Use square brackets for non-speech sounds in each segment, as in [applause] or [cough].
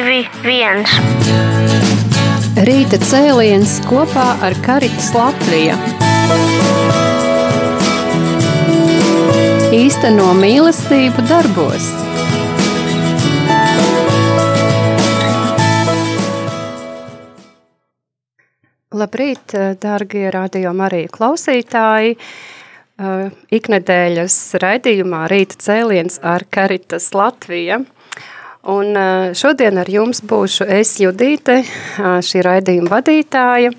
1. Rīta cēliens kopā ar Karitas Latviju. Īsteno mīlestību darbos. Labrīt, dārgie radio Marija klausītāji! Iknedēļas raidījumā Rīta cēliens ar Karitas Latvija. Un šodien ar jums būšu es Judīte, šī raidījuma vadītāja,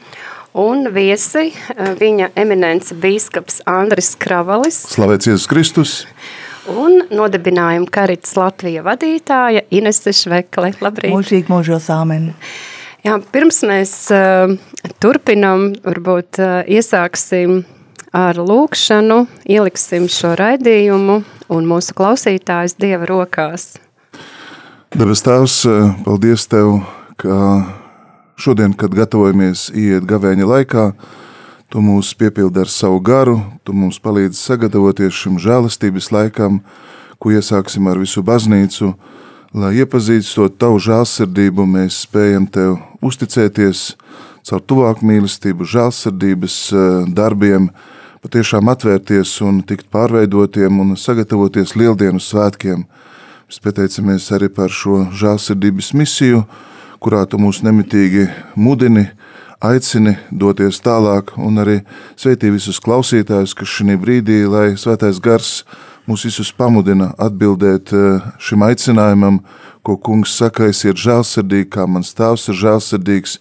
un viesi viņa eminence bīskaps Andris Kravalis. Slavēts Jēzus Kristus! Un nodibinājuma Karitas Latvija vadītāja Inese Švekle. Labrīt! Mūžīgi mūžos āmen! Jā, pirms mēs uh, turpinam, varbūt uh, iesāksim ar lūkšanu ieliksim šo raidījumu un mūsu klausītājs Dieva rokās. Debes Tēvs, paldies Tev, ka šodien, kad gatavojamies iet gavēņa laikā, Tu mūs piepildi ar savu garu, Tu mums palīdzi sagatavoties šim žēlastības laikam, ko iesāksim ar visu baznīcu, lai iepazīstot Tavu žēlsirdību, mēs spējam Tev uzticēties caur tuvāku mīlestību, žēlsirdības darbiem, patiešām atvērties un tikt pārveidotiem un sagatavoties lieldienu svētkiem. Mēs pateicamies arī par šo žālsirdības misiju, kurā tu mūs nemitīgi mudini, aicini doties tālāk un arī sveitī visus klausītājus, kas šī brīdī, lai svētais gars mūs visus pamudina atbildēt eh, šim aicinājumam, ko kungs saka, esiet žālsirdīgi, kā mans tēvs ir žālsirdīgs,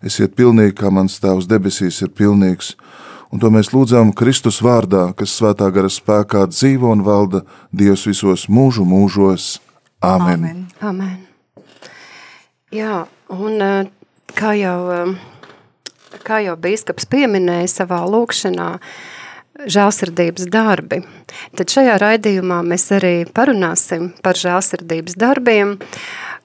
esiet pilnīgi, kā mans tēvs debesīs ir pilnīgs un to mēs lūdzam Kristus vārdā, kas svētā gara spēkā dzīvo un valda Dievs visos mūžu mūžos. Āmen. Amen. Amen. Jā, un eh, kā jau, eh, kā jau bīskaps pieminēja savā lūkšanā, žēlsirdības darbi. Tad šajā raidījumā mēs arī parunāsim par žēlsirdības darbiem,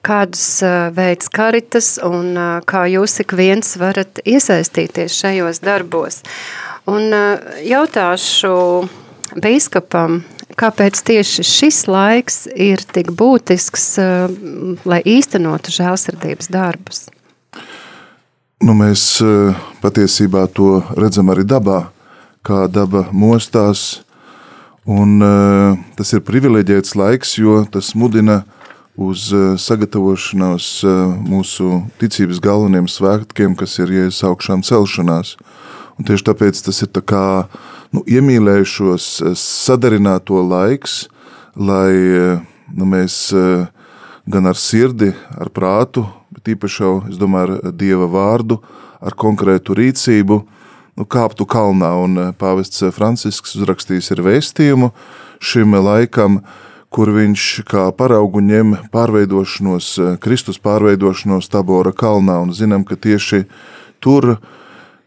kādus veids karitas un kā jūs ik viens varat iesaistīties šajos darbos. Un jautāšu bīskapam, kāpēc tieši šis laiks ir tik būtisks, lai īstenotu žēlsirdības darbus? Nu, mēs patiesībā to redzam arī dabā, kā daba mostās, un tas ir privileģēts laiks, jo tas mudina uz sagatavošanos mūsu ticības galveniem svētkiem, kas ir Jēzus augšām celšanās – Un tieši tāpēc tas ir tā kā nu, iemīlējušos eh, sadarināto laiks, lai eh, nu, mēs eh, gan ar sirdi, ar prātu, bet īpaši jau, es domāju, ar Dieva vārdu, ar konkrētu rīcību, nu, kāptu kalnā. Un pāvests Francisks uzrakstījis ir vēstījumu šim laikam, kur viņš kā paraugu ņem pārveidošanos, Kristus pārveidošanos Tabora kalnā, un zinām, ka tieši tur uh,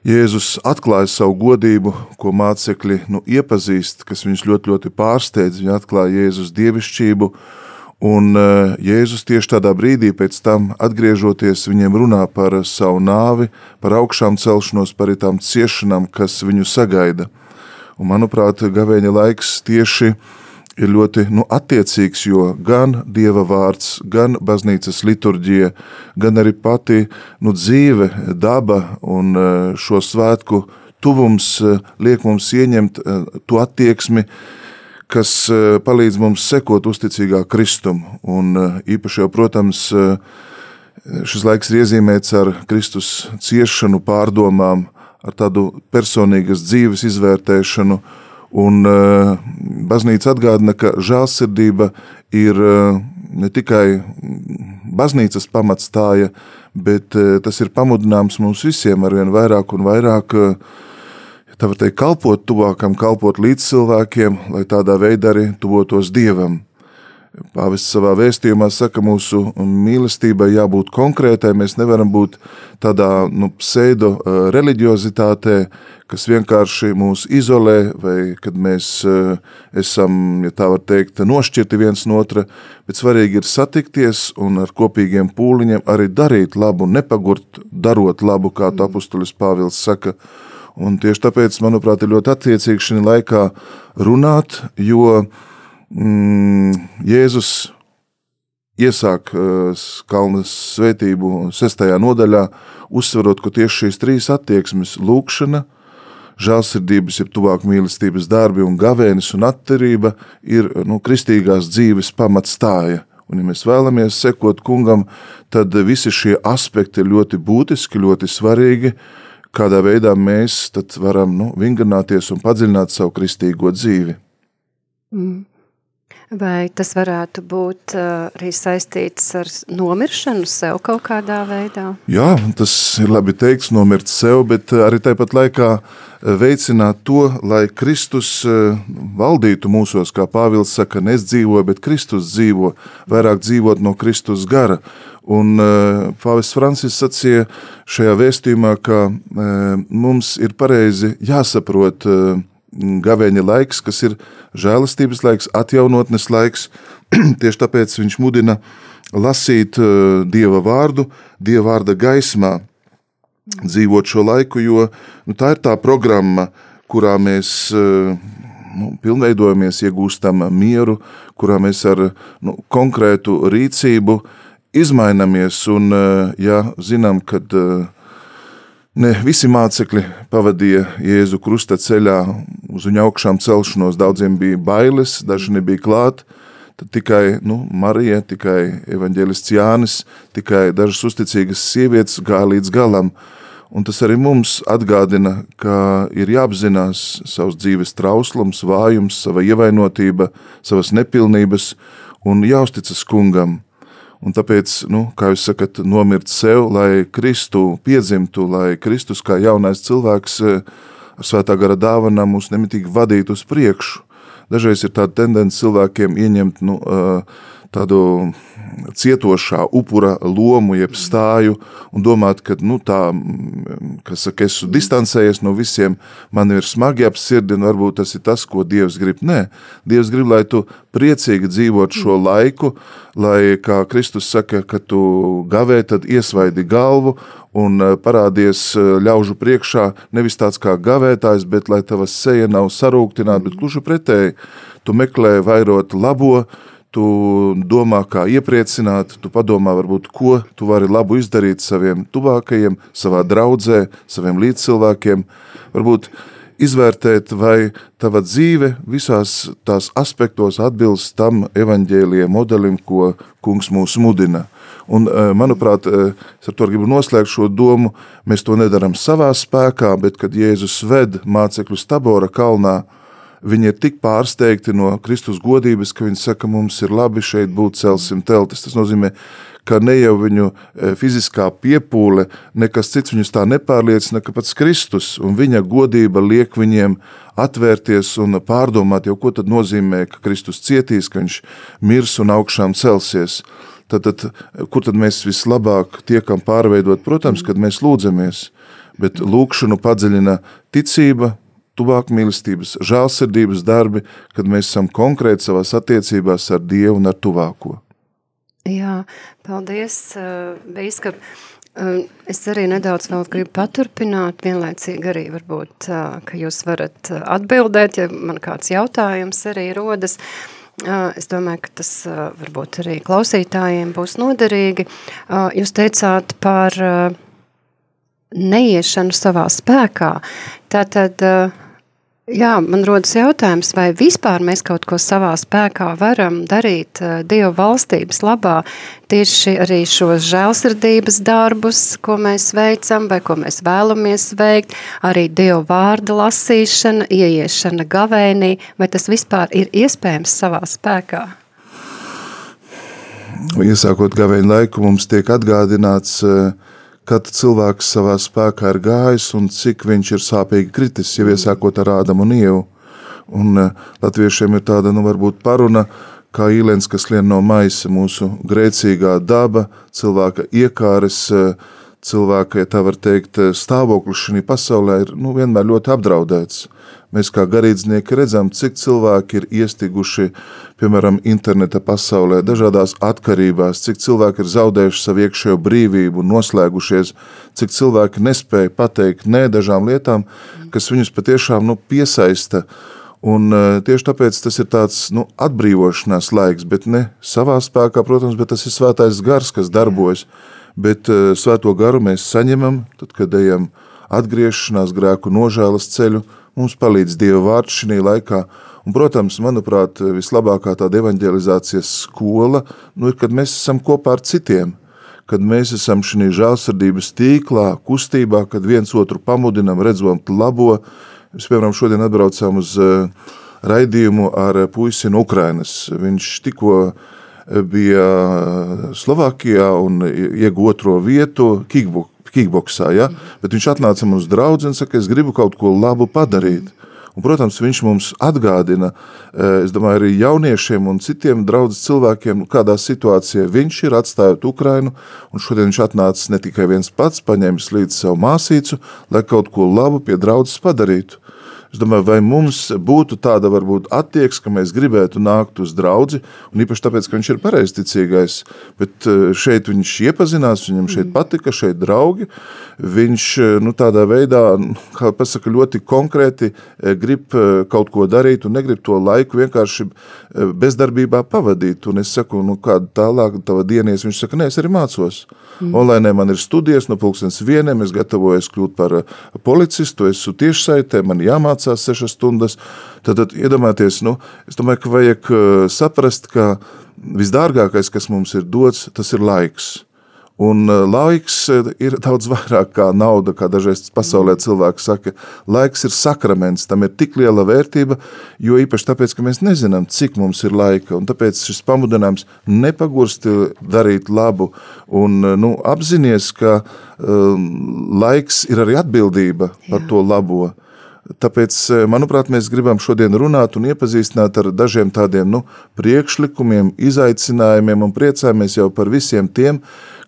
Jēzus atklāja savu godību, ko mācekļi nu, iepazīst, kas viņus ļoti, ļoti pārsteidz. Viņi atklāja Jēzus dievišķību, un eh, Jēzus tieši tādā brīdī pēc tam atgriežoties viņiem runā par savu nāvi, par augšām celšanos, par tām ciešanām, kas viņu sagaida. Un, manuprāt, gavēņa laiks tieši ir ir ļoti nu, attiecīgs, jo gan Dieva vārds, gan baznīcas liturģija, gan arī pati nu, dzīve, daba un e, šo svētku tuvums e, liek mums ieņemt e, to attieksmi, kas palīdz mums sekot uzticīgā Kristum. Un īpaši jau, protams, šis laiks ir iezīmēts ar Kristus ciešanu pārdomām, ar tādu personīgas dzīves izvērtēšanu, Un uh, baznīca atgādina, ka žēlsirdība ir uh, ne tikai baznīcas pamatstāja, bet uh, tas ir pamudinājums mums visiem arvien vairāk un vairāk tā var teikt, kalpot tuvākam, kalpot līdz cilvēkiem, lai tādā veidā arī tuvotos Dievam. Pāvests savā vēstījumā saka, mūsu mīlestībai jābūt konkrētai, mēs nevaram būt tādā nu, pseido reliģiozitātē, kas vienkārši mūs izolē, vai kad mēs uh, esam, ja tā var teikt, nošķirti viens no otra, bet svarīgi ir satikties un ar kopīgiem pūliņiem arī darīt labu, nepagurt, darot labu, kā to apustulis Pāvils saka. Un tieši tāpēc, manuprāt, ir ļoti attiecīgi šī laikā runāt, jo mm, Jēzus iesāk Kalnas svētību sestajā nodaļā, uzsverot, ka tieši šīs trīs attieksmes – lūkšana, žēlsirdības, ir tuvāk mīlestības darbi un gavēnis un atterība ir nu, kristīgās dzīves pamatstāja. Un, ja mēs vēlamies sekot kungam, tad visi šie aspekti ir ļoti būtiski, ļoti svarīgi, kādā veidā mēs varam nu, vingrināties un padziļināt savu kristīgo dzīvi. Mm. Vai tas varētu būt uh, arī saistīts ar nomiršanu sev kaut kādā veidā? Jā, tas ir labi teikts, nomirt sev, bet arī tāpat laikā veicināt to, lai Kristus valdītu mūsos, kā Pāvils saka, nes dzīvo, bet Kristus dzīvo, vairāk dzīvot no Kristus gara. Un Pāvis Francis sacīja šajā vēstījumā, ka mums ir pareizi jāsaprot gavēņa laiks, kas ir žēlastības laiks, atjaunotnes laiks. [clears throat] Tieši tāpēc viņš mudina lasīt uh, Dieva vārdu, Dieva vārda gaismā, dzīvot šo laiku, jo nu, tā ir tā programma, kurā mēs uh, nu, pilnveidojamies, iegūstam mieru, kurā mēs ar nu, konkrētu rīcību izmainamies un, uh, ja zinām, kad Ne visi mācekļi pavadīja Jēzu krusta ceļā uz viņa augšām celšanos. Daudziem bija bailes, daži nebija klāt. Tad tikai nu, Marija, tikai evaņģēlists Jānis, tikai dažas uzticīgas sievietes gāja līdz galam. Un tas arī mums atgādina, ka ir jāapzinās savs dzīves trauslums, vājums, sava ievainotība, savas nepilnības un jāuzticas kungam. Un tāpēc, nu, kā jūs sakat, nomirt sev, lai Kristu piedzimtu, lai Kristus kā jaunais cilvēks eh, ar svētā gara dāvanā mūs nemitīgi vadītu uz priekšu. Dažreiz ir tāda tendence cilvēkiem ieņemt nu, uh, tādu cietošā upura lomu, jeb stāju, un domāt, ka nu, tā, kas saka, es esmu distancējies no visiem, man ir smagi ap sirdi, un varbūt tas ir tas, ko Dievs grib. Nē, Dievs grib, lai tu priecīgi dzīvot šo laiku, lai, kā Kristus saka, ka tu gavē, tad iesvaidi galvu, un eh, parādies eh, ļaužu priekšā nevis tāds kā gavētājs, bet lai tava seja nav sarūktināta, bet gluži pretēji, tu meklē vairot labo, tu domā, kā iepriecināt, tu padomā, varbūt, ko tu vari labu izdarīt saviem tuvākajiem, savā draudzē, saviem līdzcilvēkiem, varbūt izvērtēt, vai tava dzīve visās tās aspektos atbilst tam evaņģēlie modelim, ko kungs mūs mudina. Un, eh, manuprāt, eh, es ar to gribu noslēgt šo domu, mēs to nedaram savā spēkā, bet kad Jēzus ved mācekļus Tabora kalnā, viņi ir tik pārsteigti no Kristus godības, ka viņi saka, mums ir labi šeit būt celsim teltis. Tas nozīmē, ka ne jau viņu e, fiziskā piepūle, nekas cits viņus tā nepārliecina, ka pats Kristus un viņa godība liek viņiem atvērties un pārdomāt, jau ko tad nozīmē, ka Kristus cietīs, ka viņš mirs un augšām celsies. Tad, tad, kur tad mēs vislabāk tiekam pārveidot? Protams, kad mēs lūdzamies, bet lūkšanu padziļina ticība, tuvāk mīlestības, žēlsirdības darbi, kad mēs esam konkrēti savās attiecībās ar Dievu un ar tuvāko. Jā, paldies, Bīskap. Es arī nedaudz vēl gribu paturpināt, vienlaicīgi arī varbūt, ka jūs varat atbildēt, ja man kāds jautājums arī rodas. Es domāju, ka tas varbūt arī klausītājiem būs noderīgi. Jūs teicāt par neiešanu savā spēkā. Tātad, Jā, man rodas jautājums, vai vispār mēs kaut ko savā spēkā varam darīt uh, Dieva valstības labā, tieši arī šos žēlsirdības darbus, ko mēs veicam vai ko mēs vēlamies veikt, arī Dieva vārda lasīšana, ieiešana gavēnī, vai tas vispār ir iespējams savā spēkā? Iesākot gavēņu laiku, mums tiek atgādināts uh, kad cilvēks savā spēkā ir gājis un cik viņš ir sāpīgi kritis, jau iesākot ar Ādamu un Ievu. Un uh, latviešiem ir tāda, nu, varbūt paruna, kā īlens, kas lien no maisa, mūsu grēcīgā daba, cilvēka iekāres, uh, cilvēka, ja tā var teikt, stāvoklis šī pasaulē ir nu, vienmēr ļoti apdraudēts. Mēs kā garīdznieki redzam, cik cilvēki ir iestiguši, piemēram, interneta pasaulē, dažādās atkarībās, cik cilvēki ir zaudējuši savu iekšējo brīvību, noslēgušies, cik cilvēki nespēja pateikt nē dažām lietām, kas viņus patiešām nu, piesaista Un, tieši tāpēc tas ir tāds nu, atbrīvošanās laiks, bet ne savā spēkā, protams, bet tas ir svētais gars, kas darbojas. Bet svēto garu mēs saņemam, tad, kad ejam atgriešanās grēku nožēlas ceļu, mums palīdz Dieva vārds šī laikā. Un, protams, manuprāt, vislabākā tāda evanģelizācijas skola nu, ir, kad mēs esam kopā ar citiem, kad mēs esam šajā žēlsirdības tīklā, kustībā, kad viens otru pamudinam, redzam labo, Mēs, piemēram, šodien atbraucām uz eh, raidījumu ar puisi no Ukrainas. Viņš tikko eh, bija Slovākijā un ieguva otro vietu kickboksā, ja? bet viņš atnāca mums draugu un saka, es gribu kaut ko labu padarīt. Un, protams, viņš mums atgādina, eh, es domāju, arī jauniešiem un citiem draudzes cilvēkiem, kādā situācijā viņš ir atstājot Ukrainu, un šodien viņš atnācis ne tikai viens pats, paņēmis līdzi savu māsīcu, lai kaut ko labu pie draudzes padarītu. Es domāju, vai mums būtu tāda varbūt attieksme, ka mēs gribētu nākt uz draugu, un īpaši tāpēc, ka viņš ir pareizticīgais, bet eh, šeit viņš iepazinās, viņam šeit mm. patika, šeit draugi. Viņš eh, nu, tādā veidā, kā pasaka, ļoti konkrēti eh, grib kaut ko darīt un negrib to laiku vienkārši bezdarbībā pavadīt. Un es saku, nu, kāda tālāk tava dienies, viņš saka, nē, es arī mācos. Mm. Online man ir studijas no pulkstens vieniem, es gatavojos kļūt par policistu, esmu tiešsaitē, man jāmācās mācās sešas stundas. Tad, tad iedomājieties, nu, es domāju, ka vajag uh, saprast, ka visdārgākais, kas mums ir dots, tas ir laiks. Un uh, laiks uh, ir daudz vairāk kā nauda, kā dažreiz pasaulē cilvēki saka. Laiks ir sakraments, tam ir tik liela vērtība, jo īpaši tāpēc, ka mēs nezinām, cik mums ir laika. Un tāpēc šis pamudinājums nepagursti darīt labu un nu, apzinies, ka um, laiks ir arī atbildība par Jā. to labo. Tāpēc, e, manuprāt, mēs gribam šodien runāt un iepazīstināt ar dažiem tādiem nu, priekšlikumiem, izaicinājumiem un priecājamies jau par visiem tiem,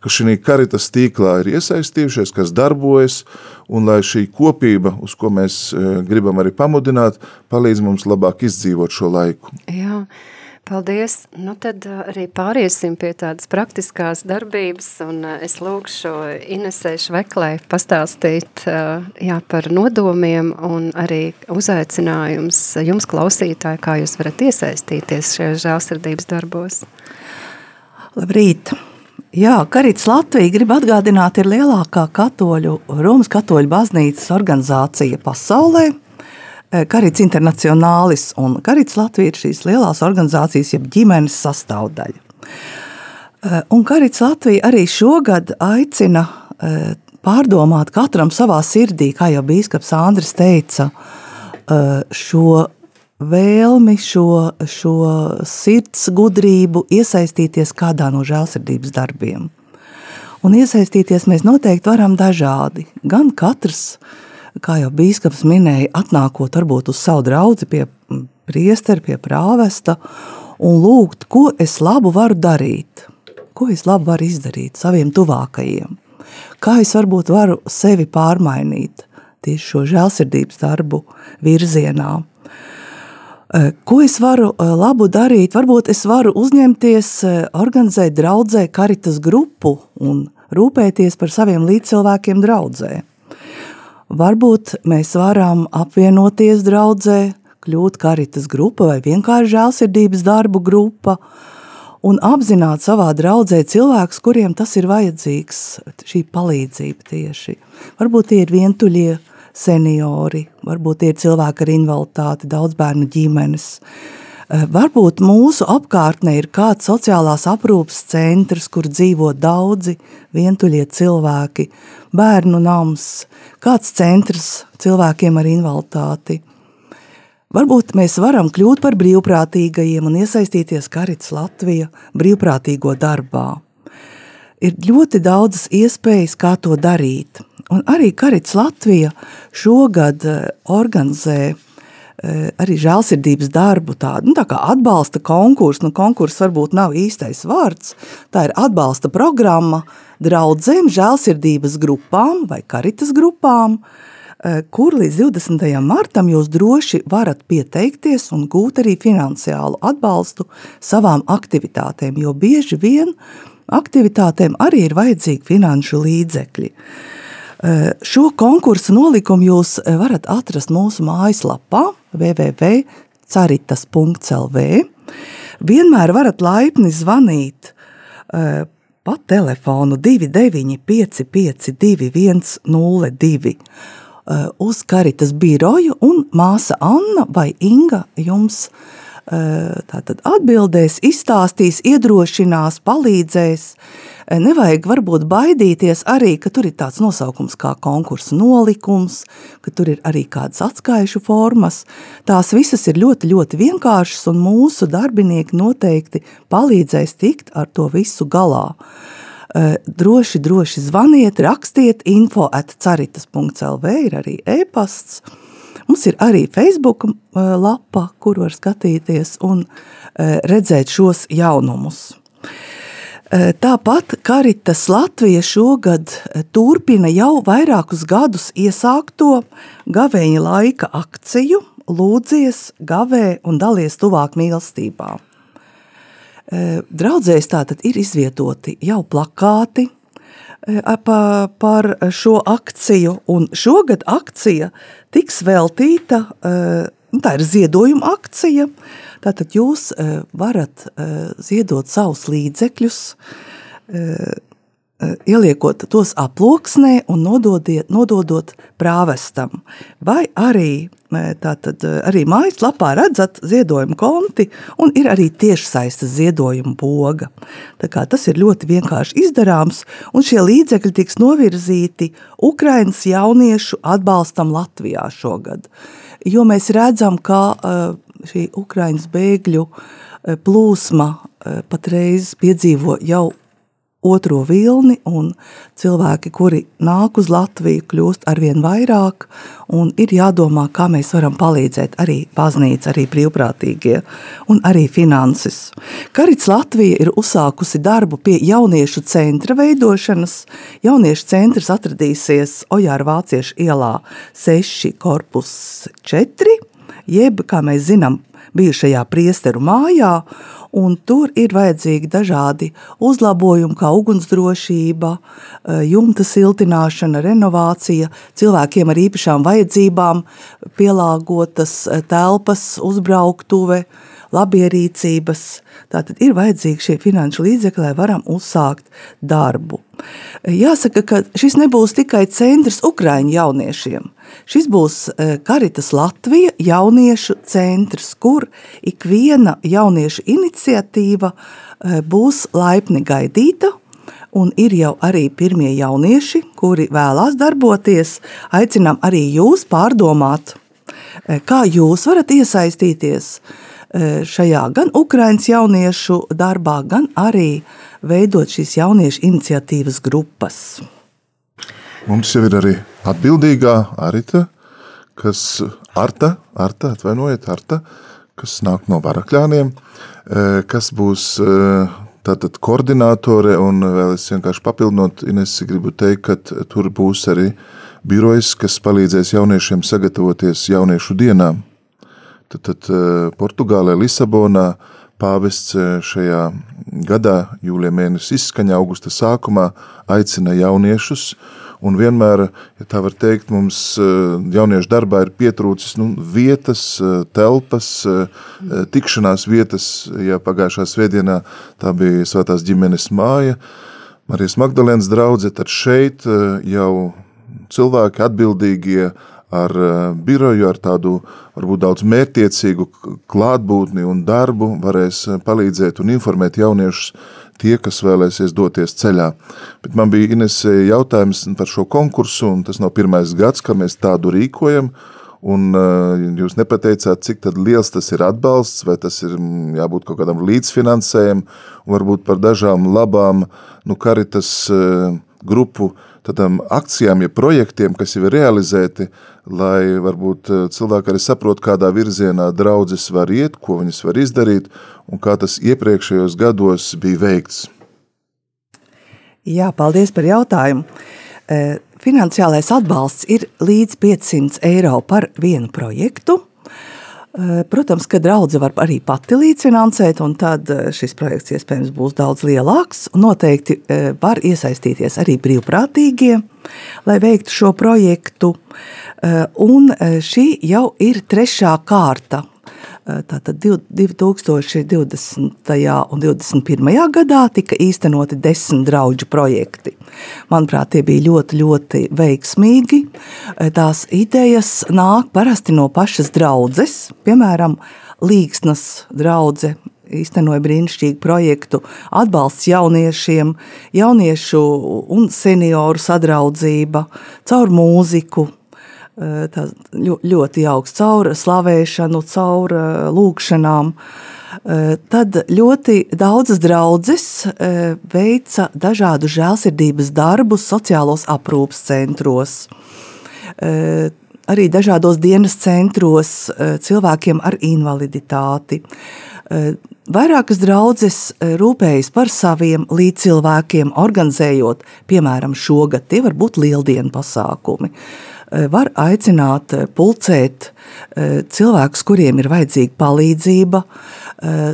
kas šī karitas tīklā ir iesaistījušies, kas darbojas, un lai šī kopība, uz ko mēs e, gribam arī pamudināt, palīdz mums labāk izdzīvot šo laiku. Jā. Paldies! Nu tad uh, arī pāriesim pie tādas praktiskās darbības, un uh, es lūkšu Inesē Šveklē pastāstīt uh, jā, par nodomiem un arī uzaicinājums jums klausītāji, kā jūs varat iesaistīties šajos žēlsirdības darbos. Labrīt! Jā, Karits Latvija grib atgādināt ir lielākā katoļu, Romas katoļu baznīcas organizācija pasaulē – Karits Internacionālis un Karits Latvija ir šīs lielās organizācijas, jeb ģimenes sastāvdaļa. Eh, un Karits Latvija arī šogad aicina eh, pārdomāt katram savā sirdī, kā jau bīskaps Andris teica, šo vēlmi, šo, šo sirds gudrību iesaistīties kādā no žēlsirdības darbiem. Un iesaistīties mēs noteikti varam dažādi. Gan katrs uh, kā jau bīskaps minēja, atnākot varbūt uz savu draugu pie priestera, pie prāvesta un lūgt, ko es labu varu darīt, ko es labu varu izdarīt saviem tuvākajiem, kā es varbūt varu sevi pārmainīt tieši šo žēlsirdības darbu virzienā. Eh, ko es varu eh, labu darīt? Varbūt es varu uzņemties, eh, organizēt draudzē karitas grupu un rūpēties par saviem līdzcilvēkiem draudzē. Varbūt mēs varam apvienoties draudzē, kļūt karitas grupa vai vienkārši žēlsirdības darbu grupa un apzināt savā draudzē cilvēkus, kuriem tas ir vajadzīgs, šī palīdzība tieši. Varbūt tie ir vientuļie seniori, varbūt tie ir cilvēki ar invaliditāti, daudz bērnu ģimenes, Eh, varbūt mūsu apkārtnē ir kāds sociālās aprūpas centrs, kur dzīvo daudzi vientuļie cilvēki, bērnu nams, kāds centrs cilvēkiem ar invaliditāti. Varbūt mēs varam kļūt par brīvprātīgajiem un iesaistīties Karits Latvija brīvprātīgo darbā. Ir ļoti daudzas iespējas, kā to darīt. Un arī Karits Latvija šogad eh, organizē Eh, arī žēlsirdības darbu, tādu nu, tā kā atbalsta konkursu. Nu, konkurss varbūt nav īstais vārds. Tā ir atbalsta programma draudzēm, žēlsirdības grupām vai karitas grupām, eh, kur līdz 20. martam jūs droši varat pieteikties un gūt arī finansiālu atbalstu savām aktivitātēm, jo bieži vien aktivitātēm arī ir vajadzīgi finanšu līdzekļi. Šo konkursu nolikumu jūs varat atrast mūsu mājaslapā www.caritas.lv. Vienmēr varat laipni zvanīt pa telefonu 29552 uz Karitas biroju un māsa Anna vai Inga jums tātad atbildēs, izstāstīs, iedrošinās, palīdzēs. Nevajag varbūt baidīties arī, ka tur ir tāds nosaukums kā konkursu nolikums, ka tur ir arī kādas atskaišu formas. Tās visas ir ļoti, ļoti vienkāršas un mūsu darbinieki noteikti palīdzēs tikt ar to visu galā. Droši, droši zvaniet, rakstiet info at caritas.lv ir arī e-pasts. Mums ir arī Facebook lapa, kur var skatīties un redzēt šos jaunumus. Tāpat Karitas Latvija šogad turpina jau vairākus gadus iesākto gavēņa laika akciju Lūdzies, gavē un dalies tuvāk mīlestībā. Draudzēs tātad ir izvietoti jau plakāti, par šo akciju, un šogad akcija tiks veltīta, tā ir ziedojuma akcija, tātad jūs varat ziedot savus līdzekļus, ieliekot tos aploksnē un nododiet, nododot prāvestam. Vai arī, tātad, arī mājaslapā redzat ziedojumu konti un ir arī tiešsaistes ziedojuma boga. Tā kā tas ir ļoti vienkārši izdarāms un šie līdzekļi tiks novirzīti Ukrainas jauniešu atbalstam Latvijā šogad. Jo mēs redzam, ka šī Ukrainas bēgļu plūsma patreiz piedzīvo jau otro vilni, un cilvēki, kuri nāk uz Latviju, kļūst arvien vairāk, un ir jādomā, kā mēs varam palīdzēt arī baznīca, arī brīvprātīgie, un arī finanses. Karits Latvija ir uzsākusi darbu pie jauniešu centra veidošanas. Jauniešu centrs atradīsies Ojāra Vāciešu ielā 6 korpus 4, jeb, kā mēs zinām, bijušajā priesteru mājā, un tur ir vajadzīgi dažādi uzlabojumi, kā ugunsdrošība, eh, jumta siltināšana, renovācija, cilvēkiem ar īpašām vajadzībām, pielāgotas eh, telpas, uzbrauktuve, labierīcības. Tātad ir vajadzīgi šie finanšu līdzekļi, lai varam uzsākt darbu. Jāsaka, ka šis nebūs tikai centrs Ukraiņu jauniešiem. Šis būs Karitas Latvija jauniešu centrs, kur ikviena jauniešu iniciatīva būs laipni gaidīta un ir jau arī pirmie jaunieši, kuri vēlās darboties. Aicinām arī jūs pārdomāt, kā jūs varat iesaistīties šajā gan Ukraiņas jauniešu darbā, gan arī veidot šīs jauniešu iniciatīvas grupas. Mums jau ir arī atbildīgā Arita, kas Arta, Arta atvainojiet, Arta, kas nāk no varakļāniem, kas būs tātad koordinātore un vēl es vienkārši papildinot, Ines, gribu teikt, ka tur būs arī birojas, kas palīdzēs jauniešiem sagatavoties jauniešu dienām. Tad, tad Portugālē, Lisabonā pāvests šajā gadā, jūlijā mēnesī izskaņā, augusta sākumā aicina jauniešus un vienmēr, ja tā var teikt, mums jauniešu darbā ir pietrūcis nu, vietas, telpas, tikšanās vietas, ja pagājušā svētdienā tā bija svētās ģimenes māja, Marijas Magdalēnas draudze, tad šeit jau cilvēki atbildīgie ar eh, biroju, ar tādu varbūt daudz mērtiecīgu klātbūtni un darbu varēs eh, palīdzēt un informēt jauniešus tie, kas vēlēsies doties ceļā. Bet man bija Inese jautājums par šo konkursu, un tas nav pirmais gads, ka mēs tādu rīkojam, un uh, jūs nepateicāt, cik liels tas ir atbalsts, vai tas ir mm, jābūt kaut kādam līdzfinansējumam, varbūt par dažām labām, nu, karitas uh, grupu tādām akcijām, ja projektiem, kas jau ir realizēti, lai varbūt eh, cilvēki arī saprot, kādā virzienā draudzes var iet, ko viņas var izdarīt un kā tas iepriekšējos gados bija veikts. Jā, paldies par jautājumu. Eh, finansiālais atbalsts ir līdz 500 eiro par vienu projektu. Protams, ka draudze var arī pati līdzfinansēt, un tad šis projekts iespējams būs daudz lielāks. Noteikti var iesaistīties arī brīvprātīgie, lai veiktu šo projektu. Un šī jau ir trešā kārta Tātad 2020. un 2021. gadā tika īstenoti desmit draugu projekti. Manuprāt, tie bija ļoti, ļoti veiksmīgi. Tās idejas nāk parasti no pašas draudzes, piemēram, Līgsnas draudzene īstenoja brīnišķīgu projektu atbalsts jauniešiem, jauniešu un senioru sadraudzība caur mūziku, ļoti jauks caur slavēšanu, caur lūkšanām. Tad ļoti daudzas draudzes veica dažādu žēlsirdības darbus sociālos aprūpas centros, arī dažādos dienas centros cilvēkiem ar invaliditāti. Vairākas draudzes rūpējas par saviem līdzcilvēkiem, organizējot, piemēram, šogad tie var būt lieldienu pasākumi. Eh, var aicināt, eh, pulcēt eh, cilvēkus, kuriem ir vajadzīga palīdzība,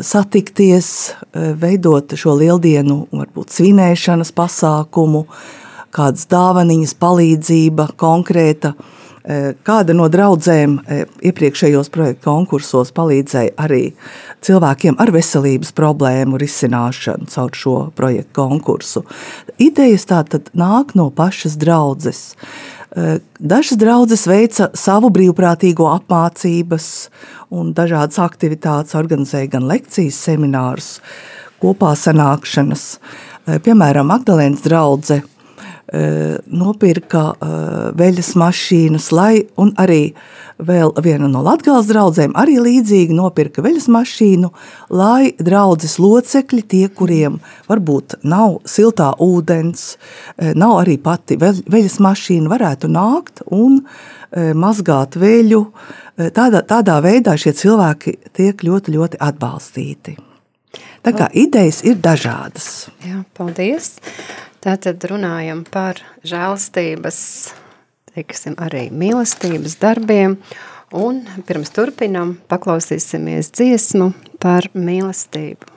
satikties, veidot šo lieldienu, varbūt svinēšanas pasākumu, kādas dāvaniņas, palīdzība konkrēta. Kāda no draudzēm iepriekšējos projektu konkursos palīdzēja arī cilvēkiem ar veselības problēmu risināšanu caur šo projektu konkursu. Idejas tātad nāk no pašas draudzes. Eh, dažas draudzes veica savu brīvprātīgo apmācības un dažādas aktivitātes, organizēja gan lekcijas, seminārus, kopā sanākšanas. Eh, piemēram, Magdalēnas draudzene nopirka veļas mašīnas, lai arī Vēl viena no Latvijas draugiem arī līdzīgi nopirka veļas mašīnu, lai draudzes locekļi, tie, kuriem varbūt nav siltā ūdens, eh, nav arī pati veļas mašīna, varētu nākt un eh, mazgāt veļu. Eh, tādā, tādā veidā šie cilvēki tiek ļoti, ļoti atbalstīti. Tā kā idejas ir dažādas. Jā, paldies. Tātad runājam par žēlstības teiksim, arī mīlestības darbiem. Un pirms turpinam, paklausīsimies dziesmu par mīlestību.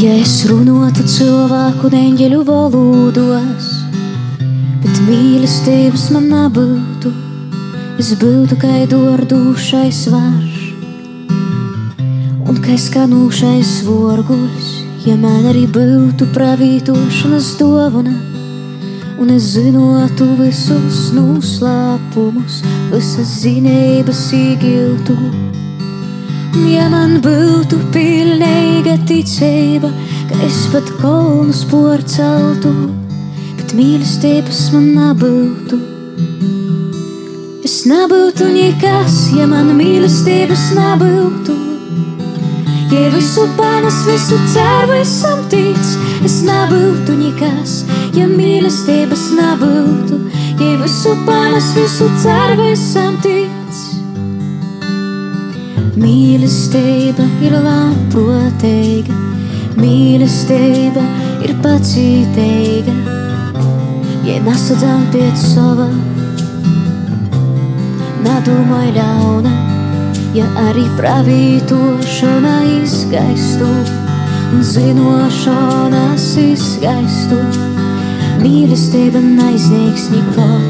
Ja es runātu cilvēku neņģeļu valodos, bet mīlestības man nebūtu, es būtu kā dordūšais varš un kā skanūšais vorguļs, ja man arī būtu pravītošanas dovana. Un es zinotu visus noslēpumus, visas zinības īgiltu. Ja man būtu pilnīga ticība, ka es pat kolnus porceltu, bet mīlestības man nebūtu. Es nebūtu nekas, ja man mīlestības nebūtu. Ja visu panes, visu ceru, esam tic, es nebūtu nekas, ja mīlestības nebūtu. Ja visu panes, visu ceru, esam tic. Mīlestība ir labprātīga, mīlestība ir pacītīga ja nesadzām pēc sava. Nedomāj ļauna, ja arī pravītošana izgaistu zinošanas izgaistu. Mīlestība neizniegs nikot.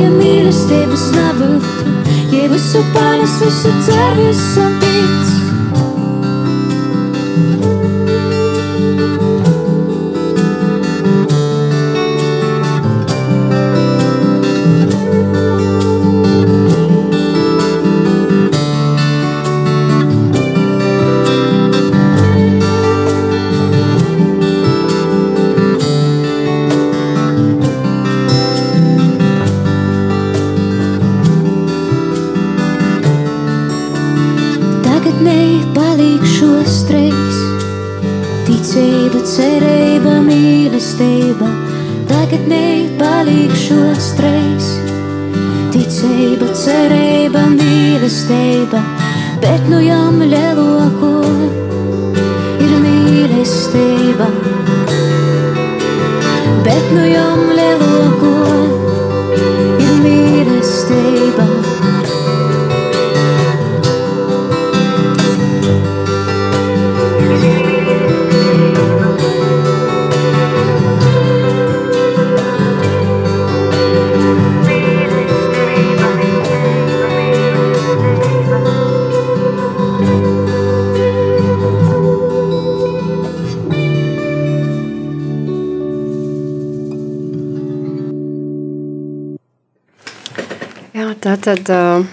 ja mīlestības nebūtu. Ja visu panes, visu ceru, esam tic. Tad uh,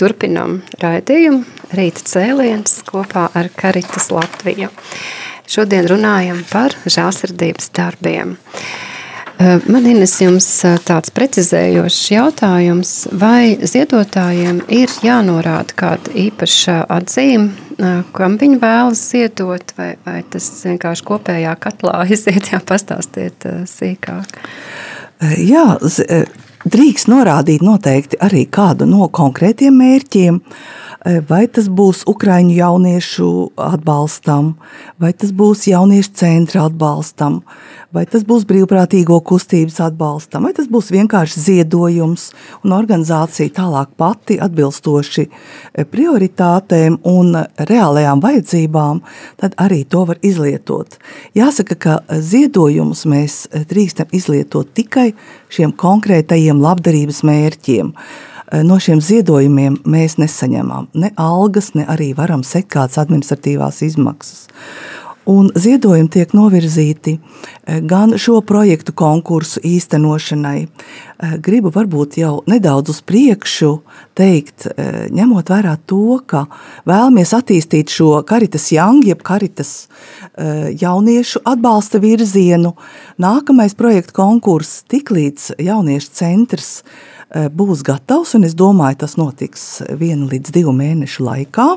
turpinam raidījumu Rīta cēliens kopā ar Karitas Latviju. Šodien runājam par žālsirdības darbiem. Uh, Man Ines jums uh, tāds precizējošs jautājums, vai ziedotājiem ir jānorāda kāda īpaša atzīme, uh, kam viņi vēlas ziedot, vai, vai tas vienkārši kopējā katlā [laughs] iziet, jā, pastāstiet uh, sīkāk. Jā, drīkst norādīt noteikti arī kādu no konkrētiem mērķiem, e, vai tas būs Ukraiņu jauniešu atbalstam, vai tas būs jauniešu centra atbalstam, vai tas būs brīvprātīgo kustības atbalstam, vai tas būs vienkārši ziedojums un organizācija tālāk pati atbilstoši e, prioritātēm un reālajām vajadzībām, tad arī to var izlietot. Jāsaka, ka ziedojumus mēs e, drīkstam izlietot tikai šiem konkrētajiem labdarības mērķiem. E, No šiem ziedojumiem mēs nesaņemam ne algas, ne arī varam kādas administratīvās izmaksas. Un ziedojumi tiek novirzīti e, gan šo projektu konkursu īstenošanai. E, Gribu varbūt jau nedaudz uz priekšu teikt, e, ņemot vērā to, ka vēlamies attīstīt šo karitas jangu, jeb karitas jauniešu atbalsta virzienu. Nākamais projektu konkurss tiklīdz jauniešu centrs būs gatavs, un es domāju, tas notiks vienu līdz divu mēnešu laikā,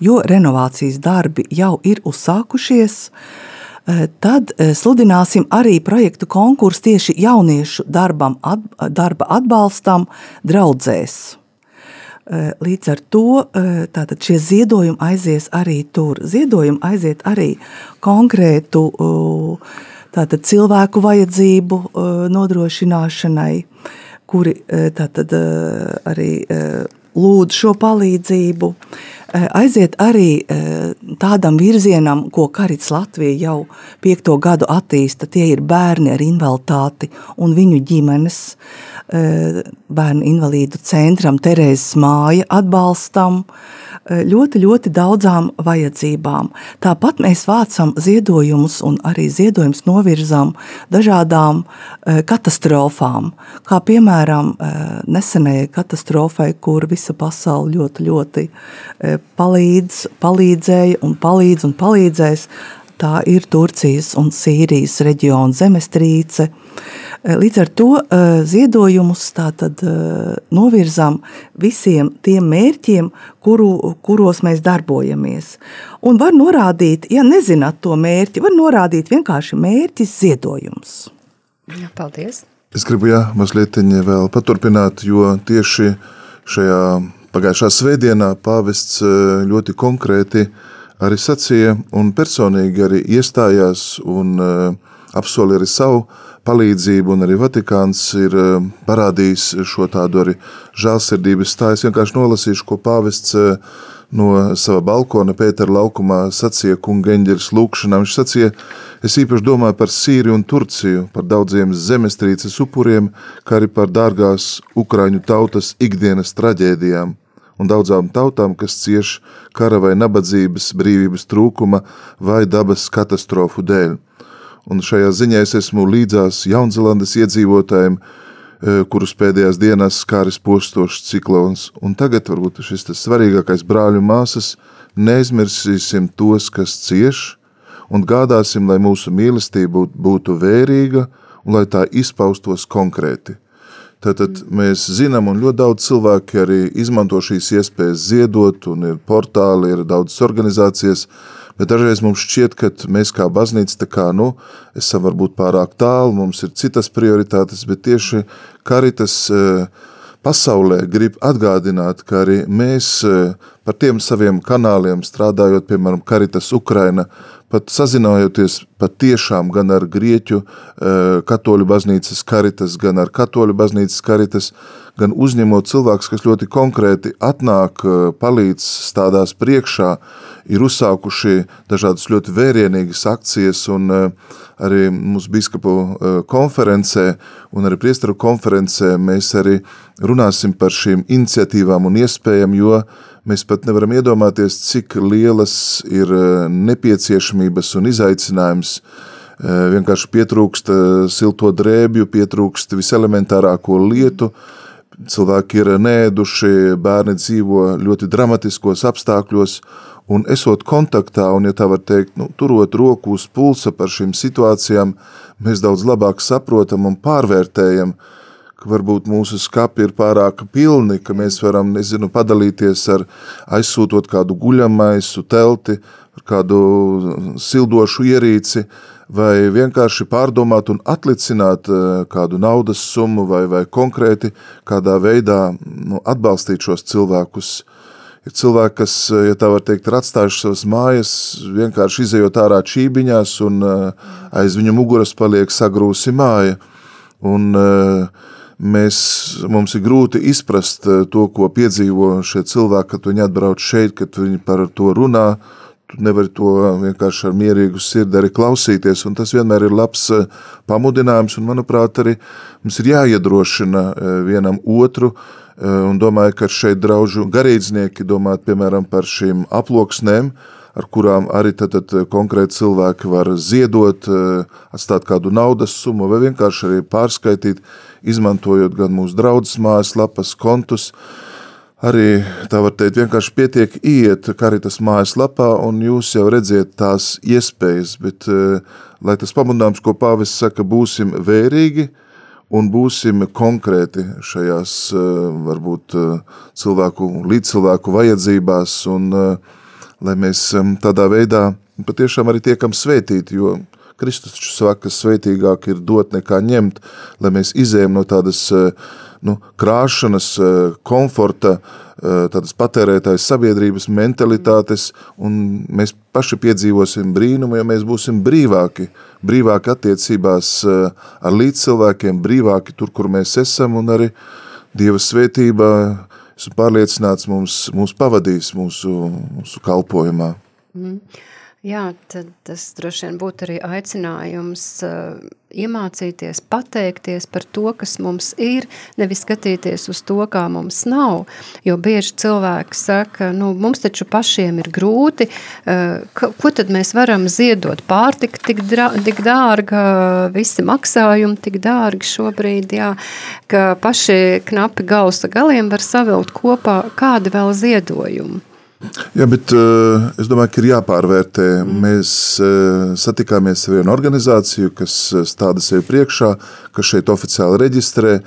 jo renovācijas darbi jau ir uzsākušies. E, Tad e, sludināsim arī projektu konkursu tieši jauniešu darbam, at, darba atbalstam draudzēs. E, Līdz ar to tātad šie ziedojumi aizies arī tur. Ziedojumi aiziet arī konkrētu tātad, cilvēku vajadzību nodrošināšanai, kuri tātad, arī lūdz šo palīdzību. E, Aiziet arī e, tādam virzienam, ko Karits Latvija jau piekto gadu attīsta. Tie ir bērni ar invaliditāti un viņu ģimenes. E, Bērnu invalīdu centram, Terēzes māja atbalstam, e, ļoti, ļoti daudzām vajadzībām. Tāpat mēs vācam ziedojumus un arī ziedojumus novirzām dažādām e, katastrofām, kā piemēram nesenajai katastrofai, kur visa pasaule ļoti, ļoti palīdz, palīdzēja un palīdz un palīdzēs. Tā ir Turcijas un Sīrijas reģiona zemestrīce. Līdz ar to e, ziedojumus tātad e, novirzām visiem tiem mērķiem, kuru, kuros mēs darbojamies. Un var norādīt, ja nezināt to mērķi, var norādīt vienkārši mērķis ziedojums. Jā, paldies! Es gribu jā, mazliet vēl paturpināt, jo tieši šajā pagājušā svētdienā pāvests eh, ļoti konkrēti arī sacīja un personīgi arī iestājās un eh, apsolīja arī savu palīdzību, un arī Vatikāns ir eh, parādījis šo tādu arī žēlsirdības stāju. Es vienkārši nolasīšu, ko pāvests no sava balkona Pētera laukumā sacīja kunga eņģeļas lūkšanā. Viņš sacīja, es īpaši domāju par Sīriju un Turciju, par daudziem zemestrīces upuriem, kā arī par dārgās Ukraiņu tautas ikdienas traģēdijām un daudzām tautām, kas cieš kara vai nabadzības, brīvības trūkuma vai dabas katastrofu dēļ. Un šajā ziņā es esmu līdzās Jaunzelandes iedzīvotājiem, e, kurus pēdējās dienās skāris postošs ciklons. Un tagad varbūt šis tas svarīgākais brāļu māsas, neaizmirsīsim tos, kas cieš, un gādāsim, lai mūsu mīlestība būtu vērīga un lai tā izpaustos konkrēti. Tātad mēs zinām, un ļoti daudz cilvēki arī izmanto šīs iespējas ziedot, un ir portāli, ir daudzas organizācijas, Bet dažreiz mums šķiet, ka mēs kā baznīca tā kā, nu, esam varbūt pārāk tālu, mums ir citas prioritātes, bet tieši karitas pasaulē grib atgādināt, ka arī mēs par tiem saviem kanāliem strādājot, piemēram, Karitas Ukraina, pat sazinājoties pat tiešām gan ar Grieķu katoļu baznīcas karitas, gan ar katoļu baznīcas karitas, gan uzņemot cilvēks, kas ļoti konkrēti atnāk, palīdz stādās priekšā, ir uzsākuši dažādas ļoti vērienīgas akcijas un arī mūsu biskapu konferencē un arī priestaru konferencē mēs arī runāsim par šīm iniciatīvām un iespējām, jo Mēs pat nevaram iedomāties, cik lielas ir nepieciešamības un izaicinājums. Vienkārši pietrūkst silto drēbju, pietrūkst viselementārāko lietu. Cilvēki ir nēduši, bērni dzīvo ļoti dramatiskos apstākļos, un esot kontaktā, un, ja tā var teikt, nu, turot roku uz pulsa par šīm situācijām, mēs daudz labāk saprotam un pārvērtējam, uh, ka varbūt mūsu skapi ir pārāk pilni, ka mēs varam, nezinu, padalīties ar aizsūtot kādu guļamaisu, telti, kādu sildošu ierīci, vai vienkārši pārdomāt un atlicināt eh, kādu naudas summu vai, vai konkrēti kādā veidā nu, atbalstīt šos cilvēkus. Ir cilvēki, kas, ja tā var teikt, ir atstājuši savas mājas, vienkārši izējot ārā čībiņās un eh, aiz viņa muguras paliek sagrūsi māja. Un uh, mēs, mums ir grūti izprast eh, to, ko piedzīvo šie cilvēki, kad viņi atbrauc šeit, kad viņi par to runā, tu nevari to vienkārši ar mierīgu sirdi arī klausīties, un tas vienmēr ir labs eh, pamudinājums, un manuprāt arī mums ir jāiedrošina eh, vienam otru, un domāju, ka šeit draužu garīdznieki domāt, piemēram, par šīm aploksnēm, ar kurām arī tad, tad konkrēti cilvēki var ziedot, atstāt kādu naudas summu vai vienkārši arī pārskaitīt, izmantojot gan mūsu draudzes mājaslapas kontus, arī tā var teikt, vienkārši pietiek iet karitas mājaslapā un jūs jau redziet tās iespējas, bet eh, lai tas pamudinājums, ko pāvis saka, būsim vērīgi un būsim konkrēti šajās eh, varbūt eh, cilvēku, līdzcilvēku vajadzībās un lai mēs tādā veidā patiešām arī tiekam svētīti, jo Kristus taču saka, ka svētīgāk ir dot nekā ņemt, lai mēs izējam no tādas eh, nu, krāšanas, eh, komforta, eh, tādas patērētājas sabiedrības mentalitātes, un mēs paši piedzīvosim brīnumu, ja mēs būsim brīvāki, brīvāki attiecībās ar līdzcilvēkiem, brīvāki tur, kur mēs esam, un arī Dieva svētība, esmu pārliecināts, mums, mums pavadīs mūsu, mūsu kalpojumā. Mm. Jā, tad tas droši vien būtu arī aicinājums uh, iemācīties, pateikties par to, kas mums ir, nevis skatīties uz to, kā mums nav. Jo bieži cilvēki saka, nu, mums taču pašiem ir grūti, uh, ka, ko tad mēs varam ziedot? Pārtika tik, drā, tik dārga, visi maksājumi tik dārgi šobrīd, jā, ka paši knapi gausa galiem var savilkt kopā kādi vēl ziedojumi. Jā, bet uh, es domāju, ka ir jāpārvērtē. Mm. Mēs uh, satikāmies ar vienu organizāciju, kas eh, stāda sevi priekšā, kas šeit oficiāli reģistrē,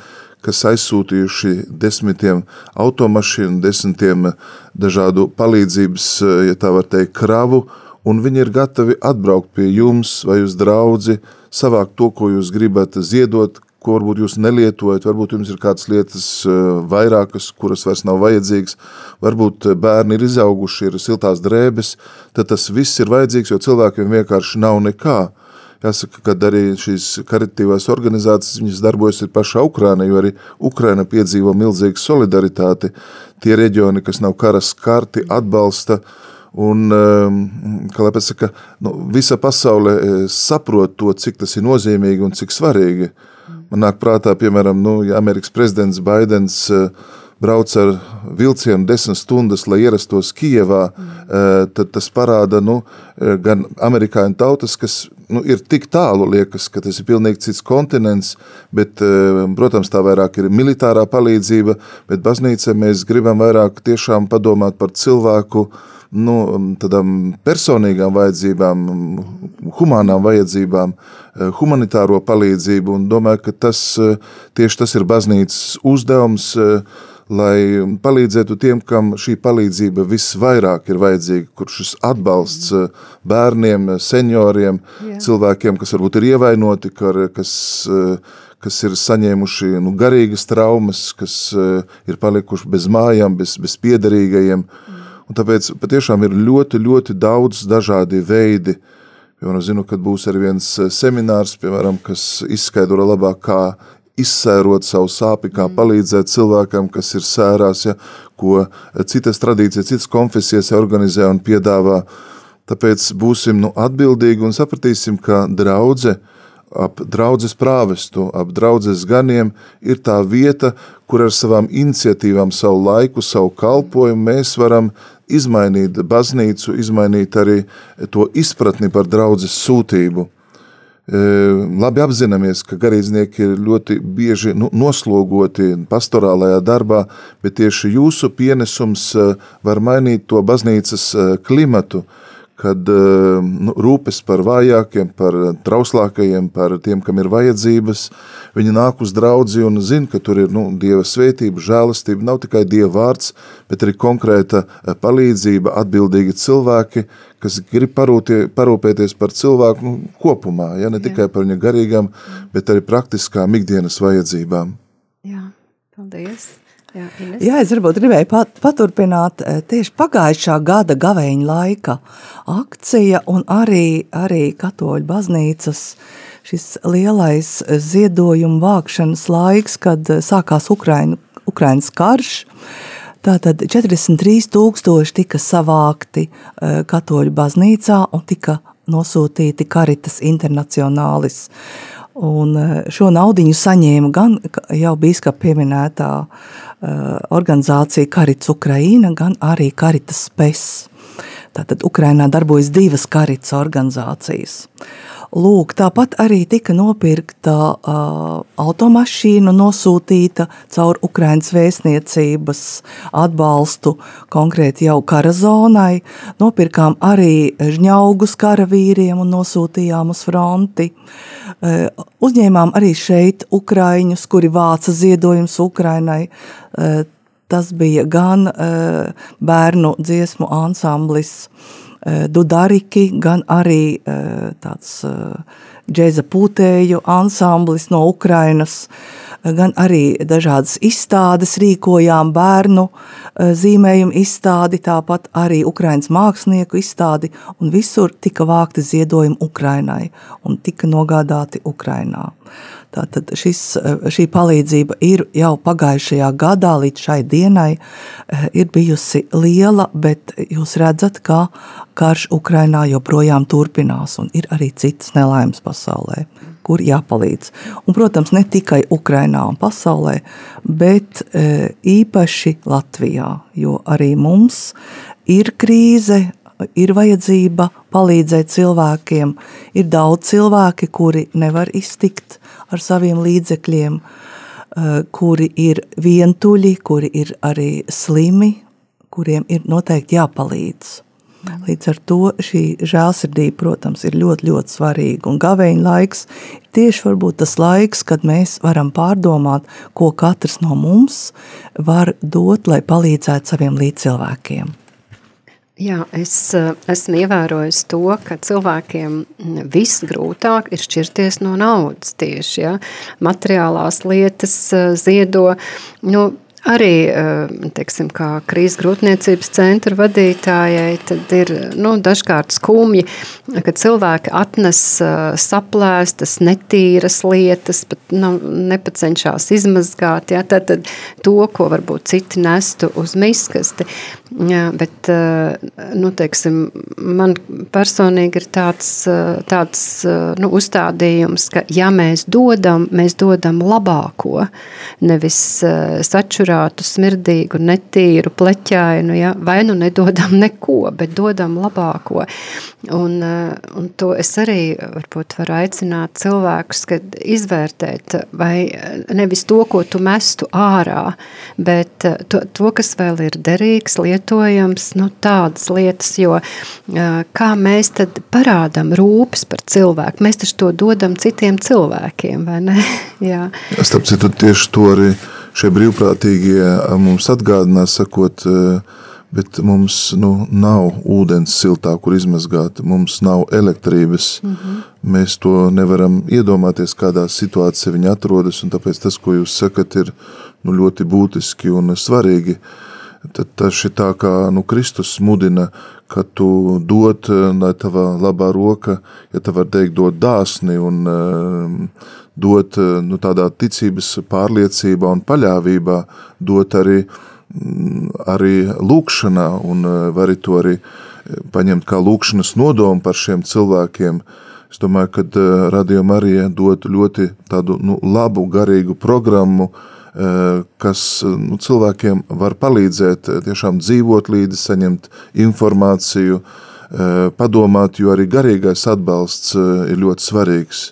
kas aizsūtījuši desmitiem automašīnu, desmitiem dažādu palīdzības, ja tā var teikt, kravu, un viņi ir gatavi atbraukt pie jums vai uz draudzi, savākt to, ko jūs gribat ziedot, ko varbūt jūs nelietojat, varbūt jums ir kādas lietas eh, vairākas, kuras vairs nav vajadzīgas, varbūt eh, bērni ir izauguši, ir siltās drēbes, tad tas viss ir vajadzīgs, jo cilvēkiem vienkārši nav nekā. Jāsaka, ka arī šīs karitīvās organizācijas, viņas darbojas ir pašā Ukraina, jo arī Ukraina piedzīvo milzīgu solidaritāti. Tie reģioni, kas nav karas karti, atbalsta Un, ehm, kā lai pasaka, nu, visa pasaule eh, saprot to, cik tas ir nozīmīgi un cik svarīgi. Man nāk prātā, piemēram, nu, ja Amerikas prezidents Baidens uh, brauc ar vilcienu desmit stundas, lai ierastos Kijevā, mm. tad tas parāda nu, eh, gan amerikāņu tautas, kas nu, ir tik tālu, liekas, ka tas ir pilnīgi cits kontinents, bet, protams, tā vairāk ir militārā palīdzība, bet baznīca mēs gribam vairāk tiešām padomāt par cilvēku, nu, tādām personīgām vajadzībām, humānām vajadzībām, eh, humanitāro palīdzību, un domāju, ka tas, eh, tieši tas ir baznīcas uzdevums, eh, lai palīdzētu tiem, kam šī palīdzība visvairāk ir vajadzīga, kur šis atbalsts eh, bērniem, senioriem, Jā. cilvēkiem, kas varbūt ir ievainoti, kas, eh, kas ir saņēmuši nu, garīgas traumas, kas eh, ir palikuši bez mājām, bez, bez piederīgajiem. Un tāpēc patiešām ir ļoti, ļoti daudz dažādi veidi, Piemēram, zinu, kad būs arī viens seminārs, piemēram, kas izskaidro labāk, kā izsērot savu sāpi, kā mm. palīdzēt cilvēkam, kas ir sērās, ja, ko citas tradīcijas, citas konfesijas organizē un piedāvā. Tāpēc būsim nu, atbildīgi un sapratīsim, ka draudze ap draudzes prāvestu, ap draudzes ganiem ir tā vieta, kur ar savām iniciatīvām, savu laiku, savu kalpojumu mēs varam izmainīt baznīcu, izmainīt arī to izpratni par draudzes sūtību labi apzināmies, ka garīdznieki ir ļoti bieži nu, noslogoti pastorālajā darbā, bet tieši jūsu pienesums var mainīt to baznīcas klimatu, kad nu, rūpes par vājākiem, par trauslākajiem, par tiem, kam ir vajadzības, viņi nāk uz draudzi un zina, ka tur ir nu, Dieva svētība, žēlastība, nav tikai Dieva vārds, bet arī konkrēta palīdzība, atbildīgi cilvēki, kas grib parūtie, parūpēties par cilvēku nu, kopumā, ja, ne Jā. tikai par viņa garīgām, bet arī praktiskām ikdienas vajadzībām. Jā, paldies! Jā, Ines. Jā, es varbūt gribēju pat, paturpināt eh, tieši pagājušā gada gaveņa laika akcija un arī, arī katoļu baznīcas šis lielais ziedojumu vākšanas laiks, kad eh, sākās Ukraina, Ukrainas karš. Tātad 43 tūkstoši tika savākti eh, katoļu baznīcā un tika nosūtīti Karitas internacionālis. Un šo naudiņu saņēma gan jau bīskap pieminētā uh, Eh, organizācija Karits Ukraina, gan arī Karitas Spes. Tātad Ukrainā darbojas divas Karits organizācijas. Lūk, tāpat arī tika nopirkta uh, automašīna, nosūtīta caur Ukraiņas vēstniecības atbalstu konkrēti jau kara zonai. Nopirkām arī žņaugus karavīriem un nosūtījām uz fronti. Uh, uzņēmām arī šeit Ukraiņus, kuri vāca ziedojumus Ukrainai. Uh, tas bija gan uh, bērnu dziesmu ansamblis, uh, Dudariki, gan arī eh, tāds eh, džēza pūtēju ansamblis no Ukrainas, gan arī dažādas izstādes rīkojām bērnu zīmējumu izstādi, tāpat arī Ukrainas mākslinieku izstādi, un visur tika vākti ziedojumi Ukrainai un tika nogādāti Ukrainā. Tātad šis, šī palīdzība ir jau pagājušajā gadā līdz šai dienai eh, ir bijusi liela, bet jūs redzat, ka karš Ukrainā joprojām turpinās un ir arī citas nelaimes pasaulē, kur jāpalīdz. Un, protams, ne tikai Ukrainā un pasaulē, bet eh, īpaši Latvijā, jo arī mums ir krīze, ir vajadzība palīdzēt cilvēkiem. Ir daudz cilvēki, kuri nevar iztikt ar saviem līdzekļiem, eh, kuri ir vientuļi, kuri ir arī slimi, kuriem ir noteikti jāpalīdz. Līdz ar to šī žēlsirdība, protams, ir ļoti, ļoti svarīga. Un gaveņa laiks ir tieši tas laiks, kad mēs varam pārdomāt, ko katrs no mums var dot, lai palīdzētu saviem līdzcilvēkiem. Jā, es eh, esmu ievērojis to, ka cilvēkiem visgrūtāk ir šķirties no naudas tieši, ja? materiālās lietas eh, ziedo, nu, arī, eh, teiksim, krīzes grūtniecības centra vadītājai, tad ir, nu, dažkārt skumji, ka cilvēki atnes saplēstas, netīras lietas, pat nav, nepacenšās izmazgāt, ja? tad, tad to, ko varbūt citi nestu uz miskasti, Jā, bet nu, teiksim, man personīgi ir tāds, tāds nu, uzstādījums, ka ja mēs dodam, mēs dodam labāko, nevis sačurātu, smirdīgu, netīru, pleķainu, ja? vai nu nedodam [laughs] neko, bet dodam labāko. Un, un to es arī varbūt varu aicināt cilvēkus, kad izvērtēt, vai nevis to, ko tu mestu ārā, bet to, to kas vēl ir derīgs, lietojams nu, tādas lietas, jo kā mēs tad parādām rūpes par cilvēku, mēs taču to dodam citiem cilvēkiem, vai ne? [laughs] Jā. Starp citu, tieši to arī šie brīvprātīgie mums atgādinās, sakot, bet mums nu, nav ūdens siltā, kur izmazgāt, mums nav elektrības. Mm -hmm. Mēs to nevaram iedomāties, kādā situācijā viņi atrodas, un tāpēc tas, ko jūs sakat, ir nu, ļoti būtiski un svarīgi. Tad tas ir tā, kā nu, Kristus mudina, ka tu dod, lai tava labā roka, ja tā var teikt, dod dāsni un dot nu, tādā ticības pārliecībā un paļāvībā, dot arī uh, arī lūkšanā, un e, var to arī e, paņemt kā lūkšanas nodomu par šiem cilvēkiem. Es domāju, ka Radio Marija dod ļoti tādu nu, labu, garīgu programmu, kas nu, cilvēkiem var palīdzēt tiešām dzīvot līdzi, saņemt informāciju, padomāt, jo arī garīgais atbalsts ir ļoti svarīgs.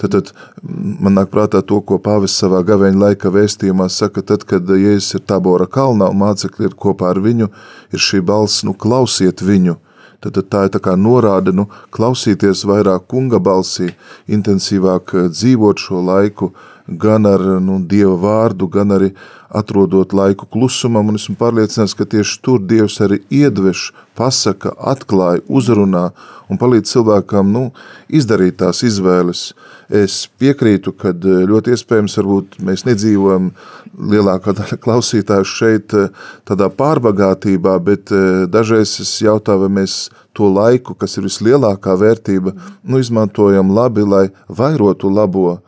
Tad, tad man nāk prātā to, ko Pāvis savā gaveņa laika vēstījumā saka, tad, kad Jēzus ir Tabora kalnā un mācekļi ir kopā ar viņu, ir šī balss, nu klausiet viņu. Tad, tad tā ir tā kā norāde, nu klausīties vairāk kunga balsī, intensīvāk eh, dzīvot šo laiku, gan ar nu, Dieva vārdu, gan arī atrodot laiku klusumam, un esmu pārliecināts, ka tieši tur Dievs arī iedveš, pasaka, atklāja, uzrunā un palīdz cilvēkam nu, izdarīt tās izvēles. Es piekrītu, ka eh, ļoti iespējams varbūt mēs nedzīvojam lielākā daļa klausītāju šeit eh, tādā pārbagātībā, bet eh, dažreiz es jautāju, vai mēs to laiku, kas ir vislielākā vērtība, nu, izmantojam labi, lai vairotu labo,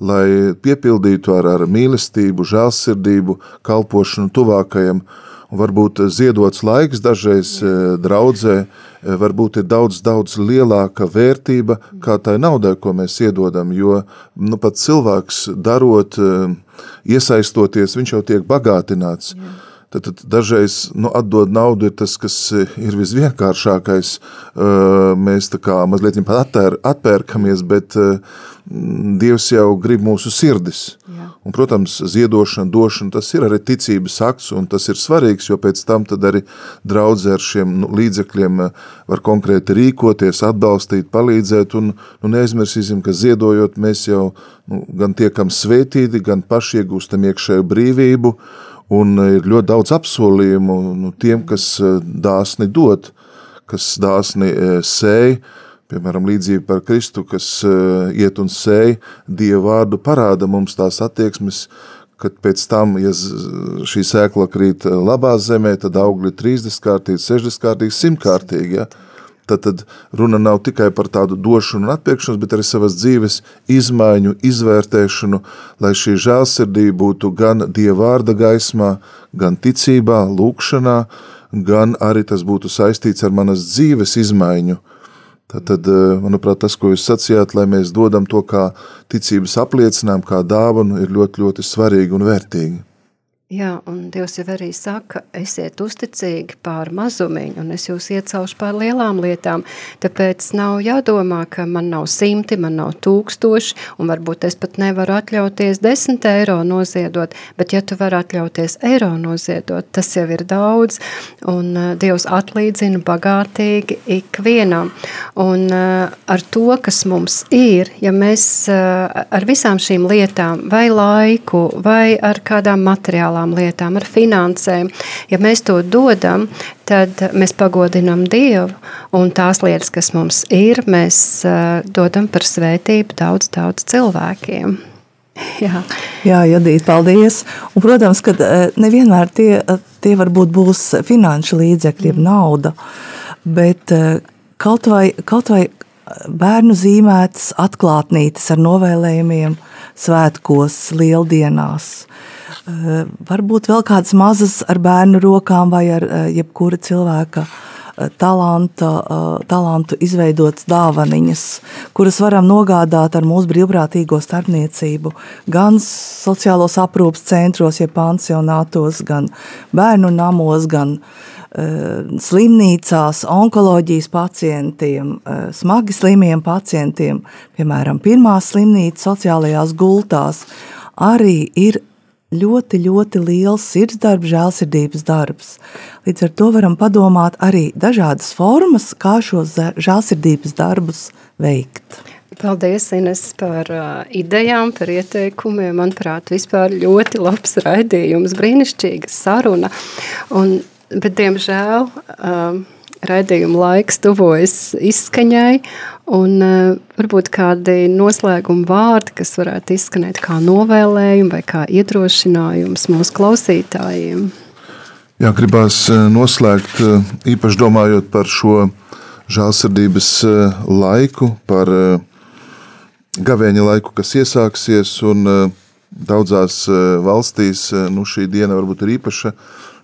lai piepildītu ar, ar mīlestību, žēlsirdību, kalpošanu tuvākajam. Varbūt ziedots laiks dažreiz eh, draudzē, eh, varbūt ir daudz, daudz lielāka vērtība kā tai naudai, ko mēs iedodam, jo nu, pat cilvēks darot, eh, iesaistoties, viņš jau tiek bagātināts. Jā. Tad, tad dažreiz nu, atdot naudu ir tas, kas ir visvienkāršākais. Mēs tā kā mazliet atpēr, atpērkamies, bet Dievs jau grib mūsu sirdis. Jā. Un, protams, ziedošana, došana, tas ir arī ticības akts, un tas ir svarīgs, jo pēc tam arī draudzē ar šiem nu, līdzekļiem var konkrēti rīkoties, atbalstīt, palīdzēt, un nu, neaizmirsīsim, ka ziedojot mēs jau nu, gan tiekam svētīti, gan paši iegūstam iekšēju brīvību, un ir ļoti daudz apsolījumu nu, tiem, kas dāsni dod, kas dāsni sēj, Piemēram, līdzība par Kristu, kas uh, iet un sēj Dievu vārdu, parāda mums tās attieksmes, kad pēc tam, ja šī sēkla krīt eh, labā zemē, tad augļi 30 kārtīgi, 60 kārtīgi, 100 kārtīgi. Ja? Tad, tad runa nav tikai par tādu došanu un attiekšanos, bet arī savas dzīves izmaiņu, izvērtēšanu, lai šī žēlsirdība būtu gan Dieva vārda gaismā, gan ticībā, lūkšanā, gan arī tas būtu saistīts ar manas dzīves izmaiņu, Tad, eh, manuprāt, tas, ko jūs sacījāt, lai mēs dodam to kā ticības apliecinājumu, kā dāvanu, ir ļoti, ļoti svarīgi un vērtīgi. Jā, un Dievs jau arī saka, esiet uzticīgi pār mazumiņu, un es jūs iecelšu pār lielām lietām. Tāpēc nav jādomā, ka man nav simti, man nav tūkstoši, un varbūt es pat nevaru atļauties desmit eiro noziedot, bet ja tu vari atļauties eiro noziedot, tas jau ir daudz, un uh, Dievs atlīdzina bagātīgi ikvienam. Un uh, ar to, kas mums ir, ja mēs uh, ar visām šīm lietām, vai laiku, vai ar kādām materiālām, materiālām lietām, ar finansēm. Ja mēs to dodam, tad mēs pagodinām Dievu, un tās lietas, kas mums ir, mēs uh, dodam par svētību daudz, daudz cilvēkiem. [laughs] Jā, Jā Judīt, paldies. Un, protams, ka nevienmēr tie, tie varbūt būs finanšu līdzekļi, mm. nauda, bet kaut vai, kaut vai bērnu zīmētas atklātnītes ar novēlējumiem svētkos, lieldienās, Eh, varbūt vēl kādas mazas ar bērnu rokām vai ar eh, jebkura cilvēka eh, talanta, talantu izveidotas dāvaniņas, kuras varam nogādāt ar mūsu brīvprātīgo starpniecību gan sociālos aprūpas centros, ja pansionātos, gan bērnu namos, gan slimnīcās, onkoloģijas pacientiem, smagi slimiem pacientiem, piemēram, pirmās slimnīcas sociālajās gultās, arī ir ļoti, ļoti liels sirdsdarbs, žēlsirdības darbs. Līdz ar to varam padomāt arī dažādas formas, kā šos žēlsirdības darbus veikt. Paldies, Ines, par uh, idejām, par ieteikumiem. Manuprāt, vispār ļoti labs raidījums, brīnišķīga saruna. Un, bet, diemžēl, uh, raidījuma laiks tuvojas izskaņai, un uh, varbūt kādi noslēguma vārdi, kas varētu izskanēt kā novēlējumi vai kā iedrošinājums mūsu klausītājiem. Jā, gribās noslēgt īpaši domājot par šo žālsirdības laiku, par gavēņa laiku, kas iesāksies, un daudzās valstīs nu, šī diena varbūt ir īpaša,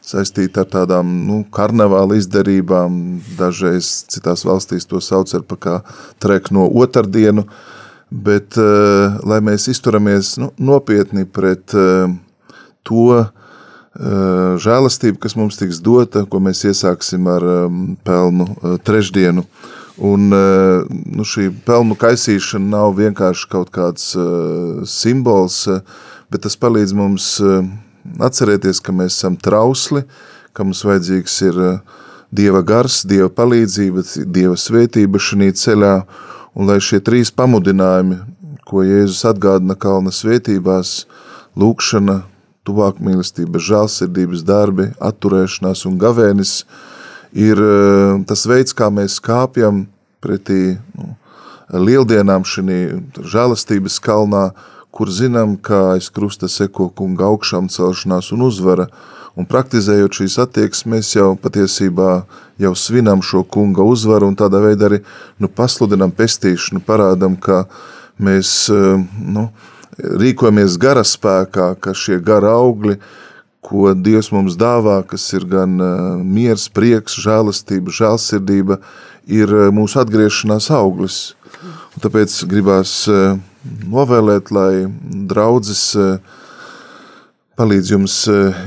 saistīta ar tādām nu, karnevāla izdarībām. Dažreiz citās valstīs to sauc par kā trek no otrdienu, bet lai mēs izturamies nu, nopietni pret to žēlastību, kas mums tiks dota, ko mēs iesāksim ar pelnu trešdienu, Un, eh, nu, šī pelnu kaisīšana nav vienkārši kaut kāds simbols, eh, bet tas palīdz mums atcerēties, ka mēs esam trausli, ka mums vajadzīgs ir uh, Dieva gars, Dieva palīdzība, Dieva svētība šī ceļā, un lai šie trīs pamudinājumi, ko Jēzus atgādina kalna svētībās, lūkšana, tuvāk mīlestība, žālsirdības darbi, atturēšanās un gavēnis – ir eh, tas veids, kā mēs kāpjam pretī nu, lieldienām šī žēlastības kalnā, kur zinām, ka aiz krusta seko kunga augšām celšanās un uzvara, un praktizējot šīs attieksmes, jau patiesībā jau svinam šo kunga uzvaru un tādā veidā arī nu, pasludinam pestīšanu, parādam, ka mēs eh, nu, rīkojamies gara spēkā, ka šie gara augļi, ko Dievs mums dāvā, kas ir gan miers, prieks, žēlastība, žēlsirdība, ir mūsu atgriešanās auglis. Un tāpēc gribās novēlēt, lai draudzes palīdz jums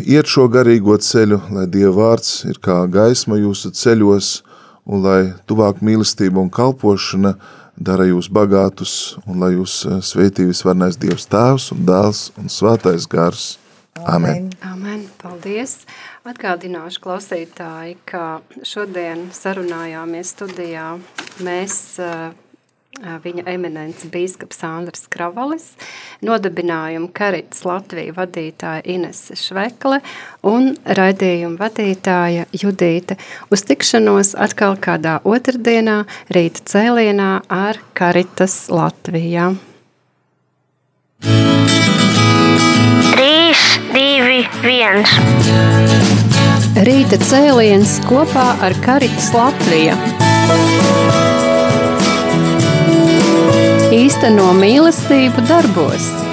iet šo garīgo ceļu, lai Dieva vārds ir kā gaisma jūsu ceļos, un lai tuvāk mīlestība un kalpošana dara jūs bagātus, un lai jūs svētī visvarnais Dievs tēvs un dēls un svētais gars. Amen. Amen. Paldies. Atgādināšu klausītāji, ka šodien sarunājāmies studijā mēs viņa eminents bīskaps Andris Kravalis, nodabinājumu Karits Latviju vadītāja Inese Švekle un raidījumu vadītāja Judīte. Uz tikšanos atkal kādā otrdienā rīta cēlienā ar Karitas Latvijā. 2, 1. Rīta cēliens kopā ar Karitas Latviju. Īsteno mīlestību darbos.